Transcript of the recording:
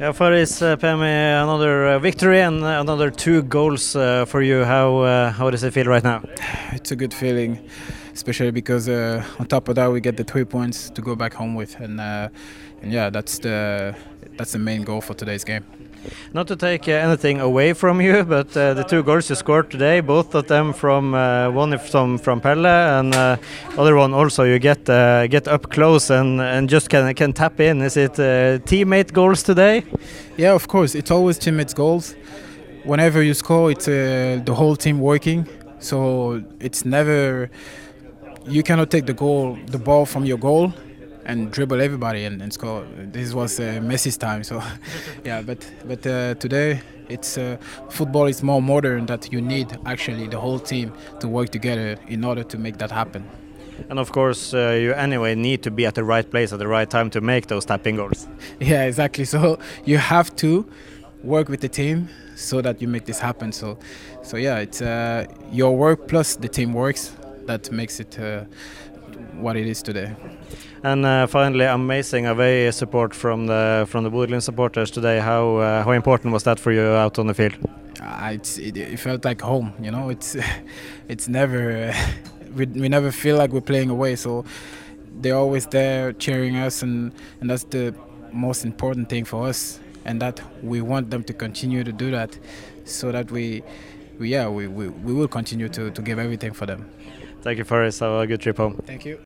Yeah, Faris uh, Pemi, another uh, victory and another two goals uh, for you. How how does it feel right now? It's a good feeling, especially because on top of that we get the three points to go back home with, and, and yeah, that's the that's the main goal for today's game. Not to take uh, anything away from you, but uh, the two goals you scored today, both of them from uh, one from from Pelle and uh, other one also you get uh, get up close and, and just can can tap in. Is it uh, teammate goals today? Yeah, of course, it's always teammates' goals. Whenever you score, it's the whole team working. So it's never you cannot take the goal, the ball from your goal, and dribble everybody and, and score. This was uh, Messi's time, so yeah. But but uh, today it's uh, football is more modern that you need actually the whole team to work together in order to make that happen. And of course, uh, you anyway need to be at the right place at the right time to make those tapping goals. Yeah, exactly. So you have to work with the team so that you make this happen. So so yeah, it's uh, your work plus the team works that makes it uh, what it is today. And uh, finally, amazing away support from the from the Bodø supporters today. How uh, how important was that for you out on the field? Uh, it's, it, it felt like home. You know, it's it's never we, we never feel like we're playing away. So they're always there cheering us, and and that's the most important thing for us. And that we want them to continue to do that, so that we yeah, we, we, we will continue to, to give everything for them. Thank you, Faris. Have a good trip home. Thank you.